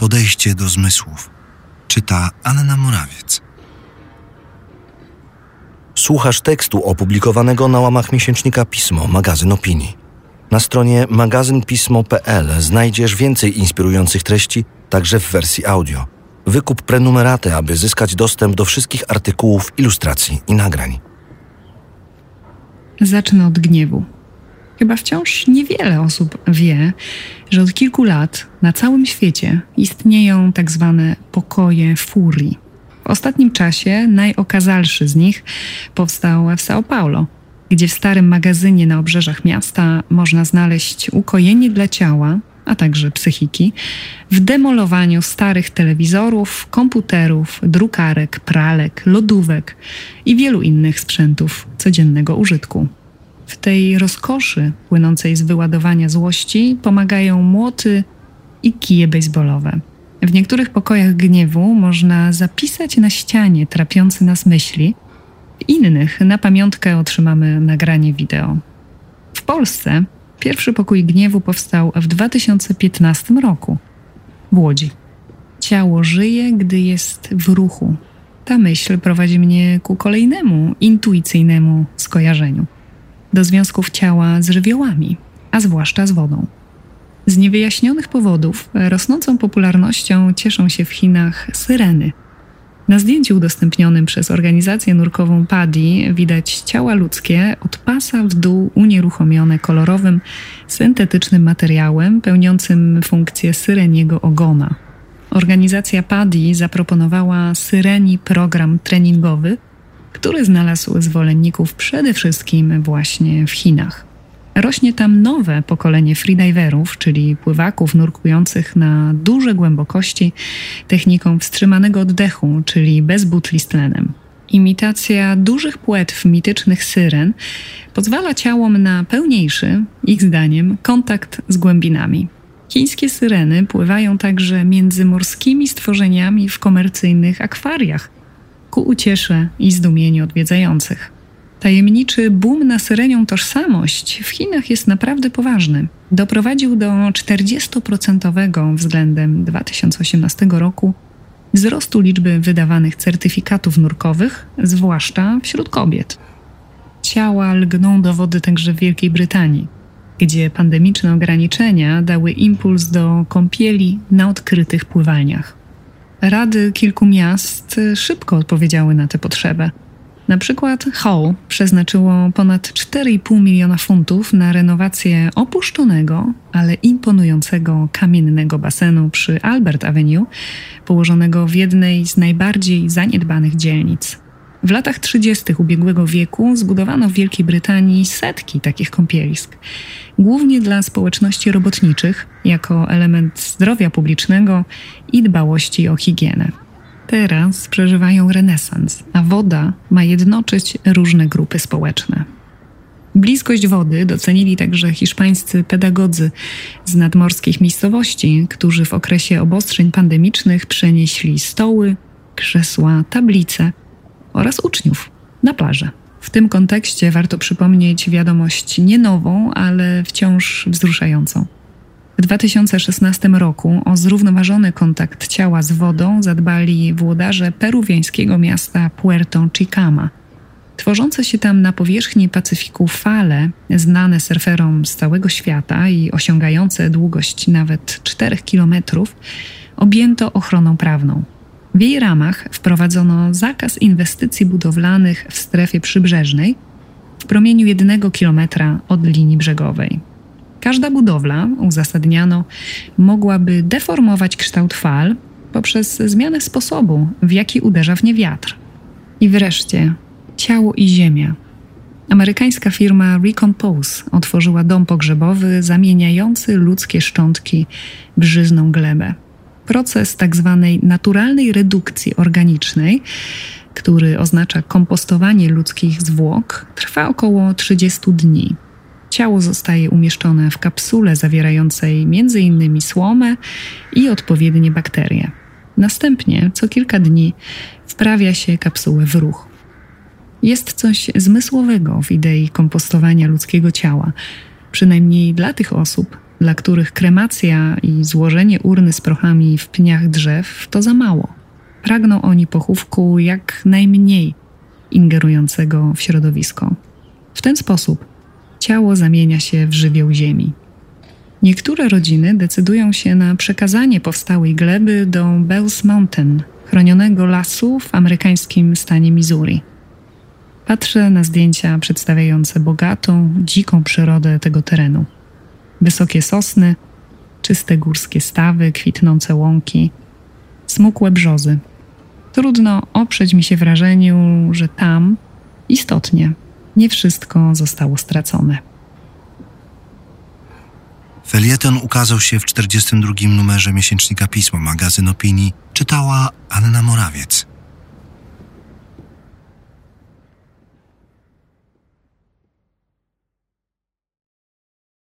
podejście do zmysłów. Czyta Anna Morawiec. Słuchasz tekstu opublikowanego na łamach miesięcznika Pismo, magazyn opinii. Na stronie magazynpismo.pl znajdziesz więcej inspirujących treści, także w wersji audio. Wykup prenumeraty, aby zyskać dostęp do wszystkich artykułów, ilustracji i nagrań. Zacznę od gniewu. Chyba wciąż niewiele osób wie, że od kilku lat na całym świecie istnieją tak zwane pokoje furii. W ostatnim czasie najokazalszy z nich powstał w São Paulo, gdzie w starym magazynie na obrzeżach miasta można znaleźć ukojenie dla ciała, a także psychiki, w demolowaniu starych telewizorów, komputerów, drukarek, pralek, lodówek i wielu innych sprzętów codziennego użytku. W tej rozkoszy płynącej z wyładowania złości pomagają młoty i kije baseballowe. W niektórych pokojach gniewu można zapisać na ścianie trapiące nas myśli, w innych na pamiątkę otrzymamy nagranie wideo. W Polsce pierwszy pokój gniewu powstał w 2015 roku w Łodzi. Ciało żyje, gdy jest w ruchu. Ta myśl prowadzi mnie ku kolejnemu intuicyjnemu skojarzeniu do związków ciała z żywiołami, a zwłaszcza z wodą. Z niewyjaśnionych powodów rosnącą popularnością cieszą się w Chinach syreny. Na zdjęciu udostępnionym przez organizację nurkową PADI widać ciała ludzkie od pasa w dół unieruchomione kolorowym, syntetycznym materiałem pełniącym funkcję syreniego ogona. Organizacja PADI zaproponowała syreni program treningowy, który znalazł zwolenników przede wszystkim właśnie w Chinach. Rośnie tam nowe pokolenie freediverów, czyli pływaków nurkujących na duże głębokości techniką wstrzymanego oddechu, czyli bez butli z tlenem. Imitacja dużych płetw mitycznych syren pozwala ciałom na pełniejszy, ich zdaniem, kontakt z głębinami. Chińskie syreny pływają także między morskimi stworzeniami w komercyjnych akwariach, ku uciesze i zdumieniu odwiedzających. Tajemniczy boom na syrenią tożsamość w Chinach jest naprawdę poważny. Doprowadził do 40% względem 2018 roku wzrostu liczby wydawanych certyfikatów nurkowych, zwłaszcza wśród kobiet. Ciała lgną do wody także w Wielkiej Brytanii, gdzie pandemiczne ograniczenia dały impuls do kąpieli na odkrytych pływalniach. Rady kilku miast szybko odpowiedziały na tę potrzebę. Na przykład Hull przeznaczyło ponad 4,5 miliona funtów na renowację opuszczonego, ale imponującego kamiennego basenu przy Albert Avenue, położonego w jednej z najbardziej zaniedbanych dzielnic. W latach 30. ubiegłego wieku zbudowano w Wielkiej Brytanii setki takich kąpielisk, głównie dla społeczności robotniczych, jako element zdrowia publicznego i dbałości o higienę. Teraz przeżywają renesans, a woda ma jednoczyć różne grupy społeczne. Bliskość wody docenili także hiszpańscy pedagodzy z nadmorskich miejscowości, którzy w okresie obostrzeń pandemicznych przenieśli stoły, krzesła, tablice oraz uczniów na plażę. W tym kontekście warto przypomnieć wiadomość nie nową, ale wciąż wzruszającą. W 2016 roku o zrównoważony kontakt ciała z wodą zadbali włodarze peruwiańskiego miasta Puerto Chicama. Tworzące się tam na powierzchni Pacyfiku fale, znane surferom z całego świata i osiągające długość nawet 4 kilometrów, objęto ochroną prawną. W jej ramach wprowadzono zakaz inwestycji budowlanych w strefie przybrzeżnej w promieniu jednego kilometra od linii brzegowej. Każda budowla, uzasadniano, mogłaby deformować kształt fal poprzez zmianę sposobu, w jaki uderza w nie wiatr. I wreszcie ciało i ziemia. Amerykańska firma Recompose otworzyła dom pogrzebowy zamieniający ludzkie szczątki w żyzną glebę proces tak zwanej naturalnej redukcji organicznej, który oznacza kompostowanie ludzkich zwłok, trwa około 30 dni. Ciało zostaje umieszczone w kapsule zawierającej m.in. słomę i odpowiednie bakterie. Następnie co kilka dni wprawia się kapsułę w ruch. Jest coś zmysłowego w idei kompostowania ludzkiego ciała, przynajmniej dla tych osób, dla których kremacja i złożenie urny z prochami w pniach drzew to za mało. Pragną oni pochówku jak najmniej ingerującego w środowisko. W ten sposób ciało zamienia się w żywioł ziemi. Niektóre rodziny decydują się na przekazanie powstałej gleby do Bells Mountain, chronionego lasu w amerykańskim stanie Missouri. Patrzę na zdjęcia przedstawiające bogatą, dziką przyrodę tego terenu. Wysokie sosny, czyste górskie stawy, kwitnące łąki, smukłe brzozy. Trudno oprzeć mi się wrażeniu, że tam, istotnie, nie wszystko zostało stracone. Felieton ukazał się w 42 numerze miesięcznika Pismo, magazyn opinii. Czytała Anna Morawiec.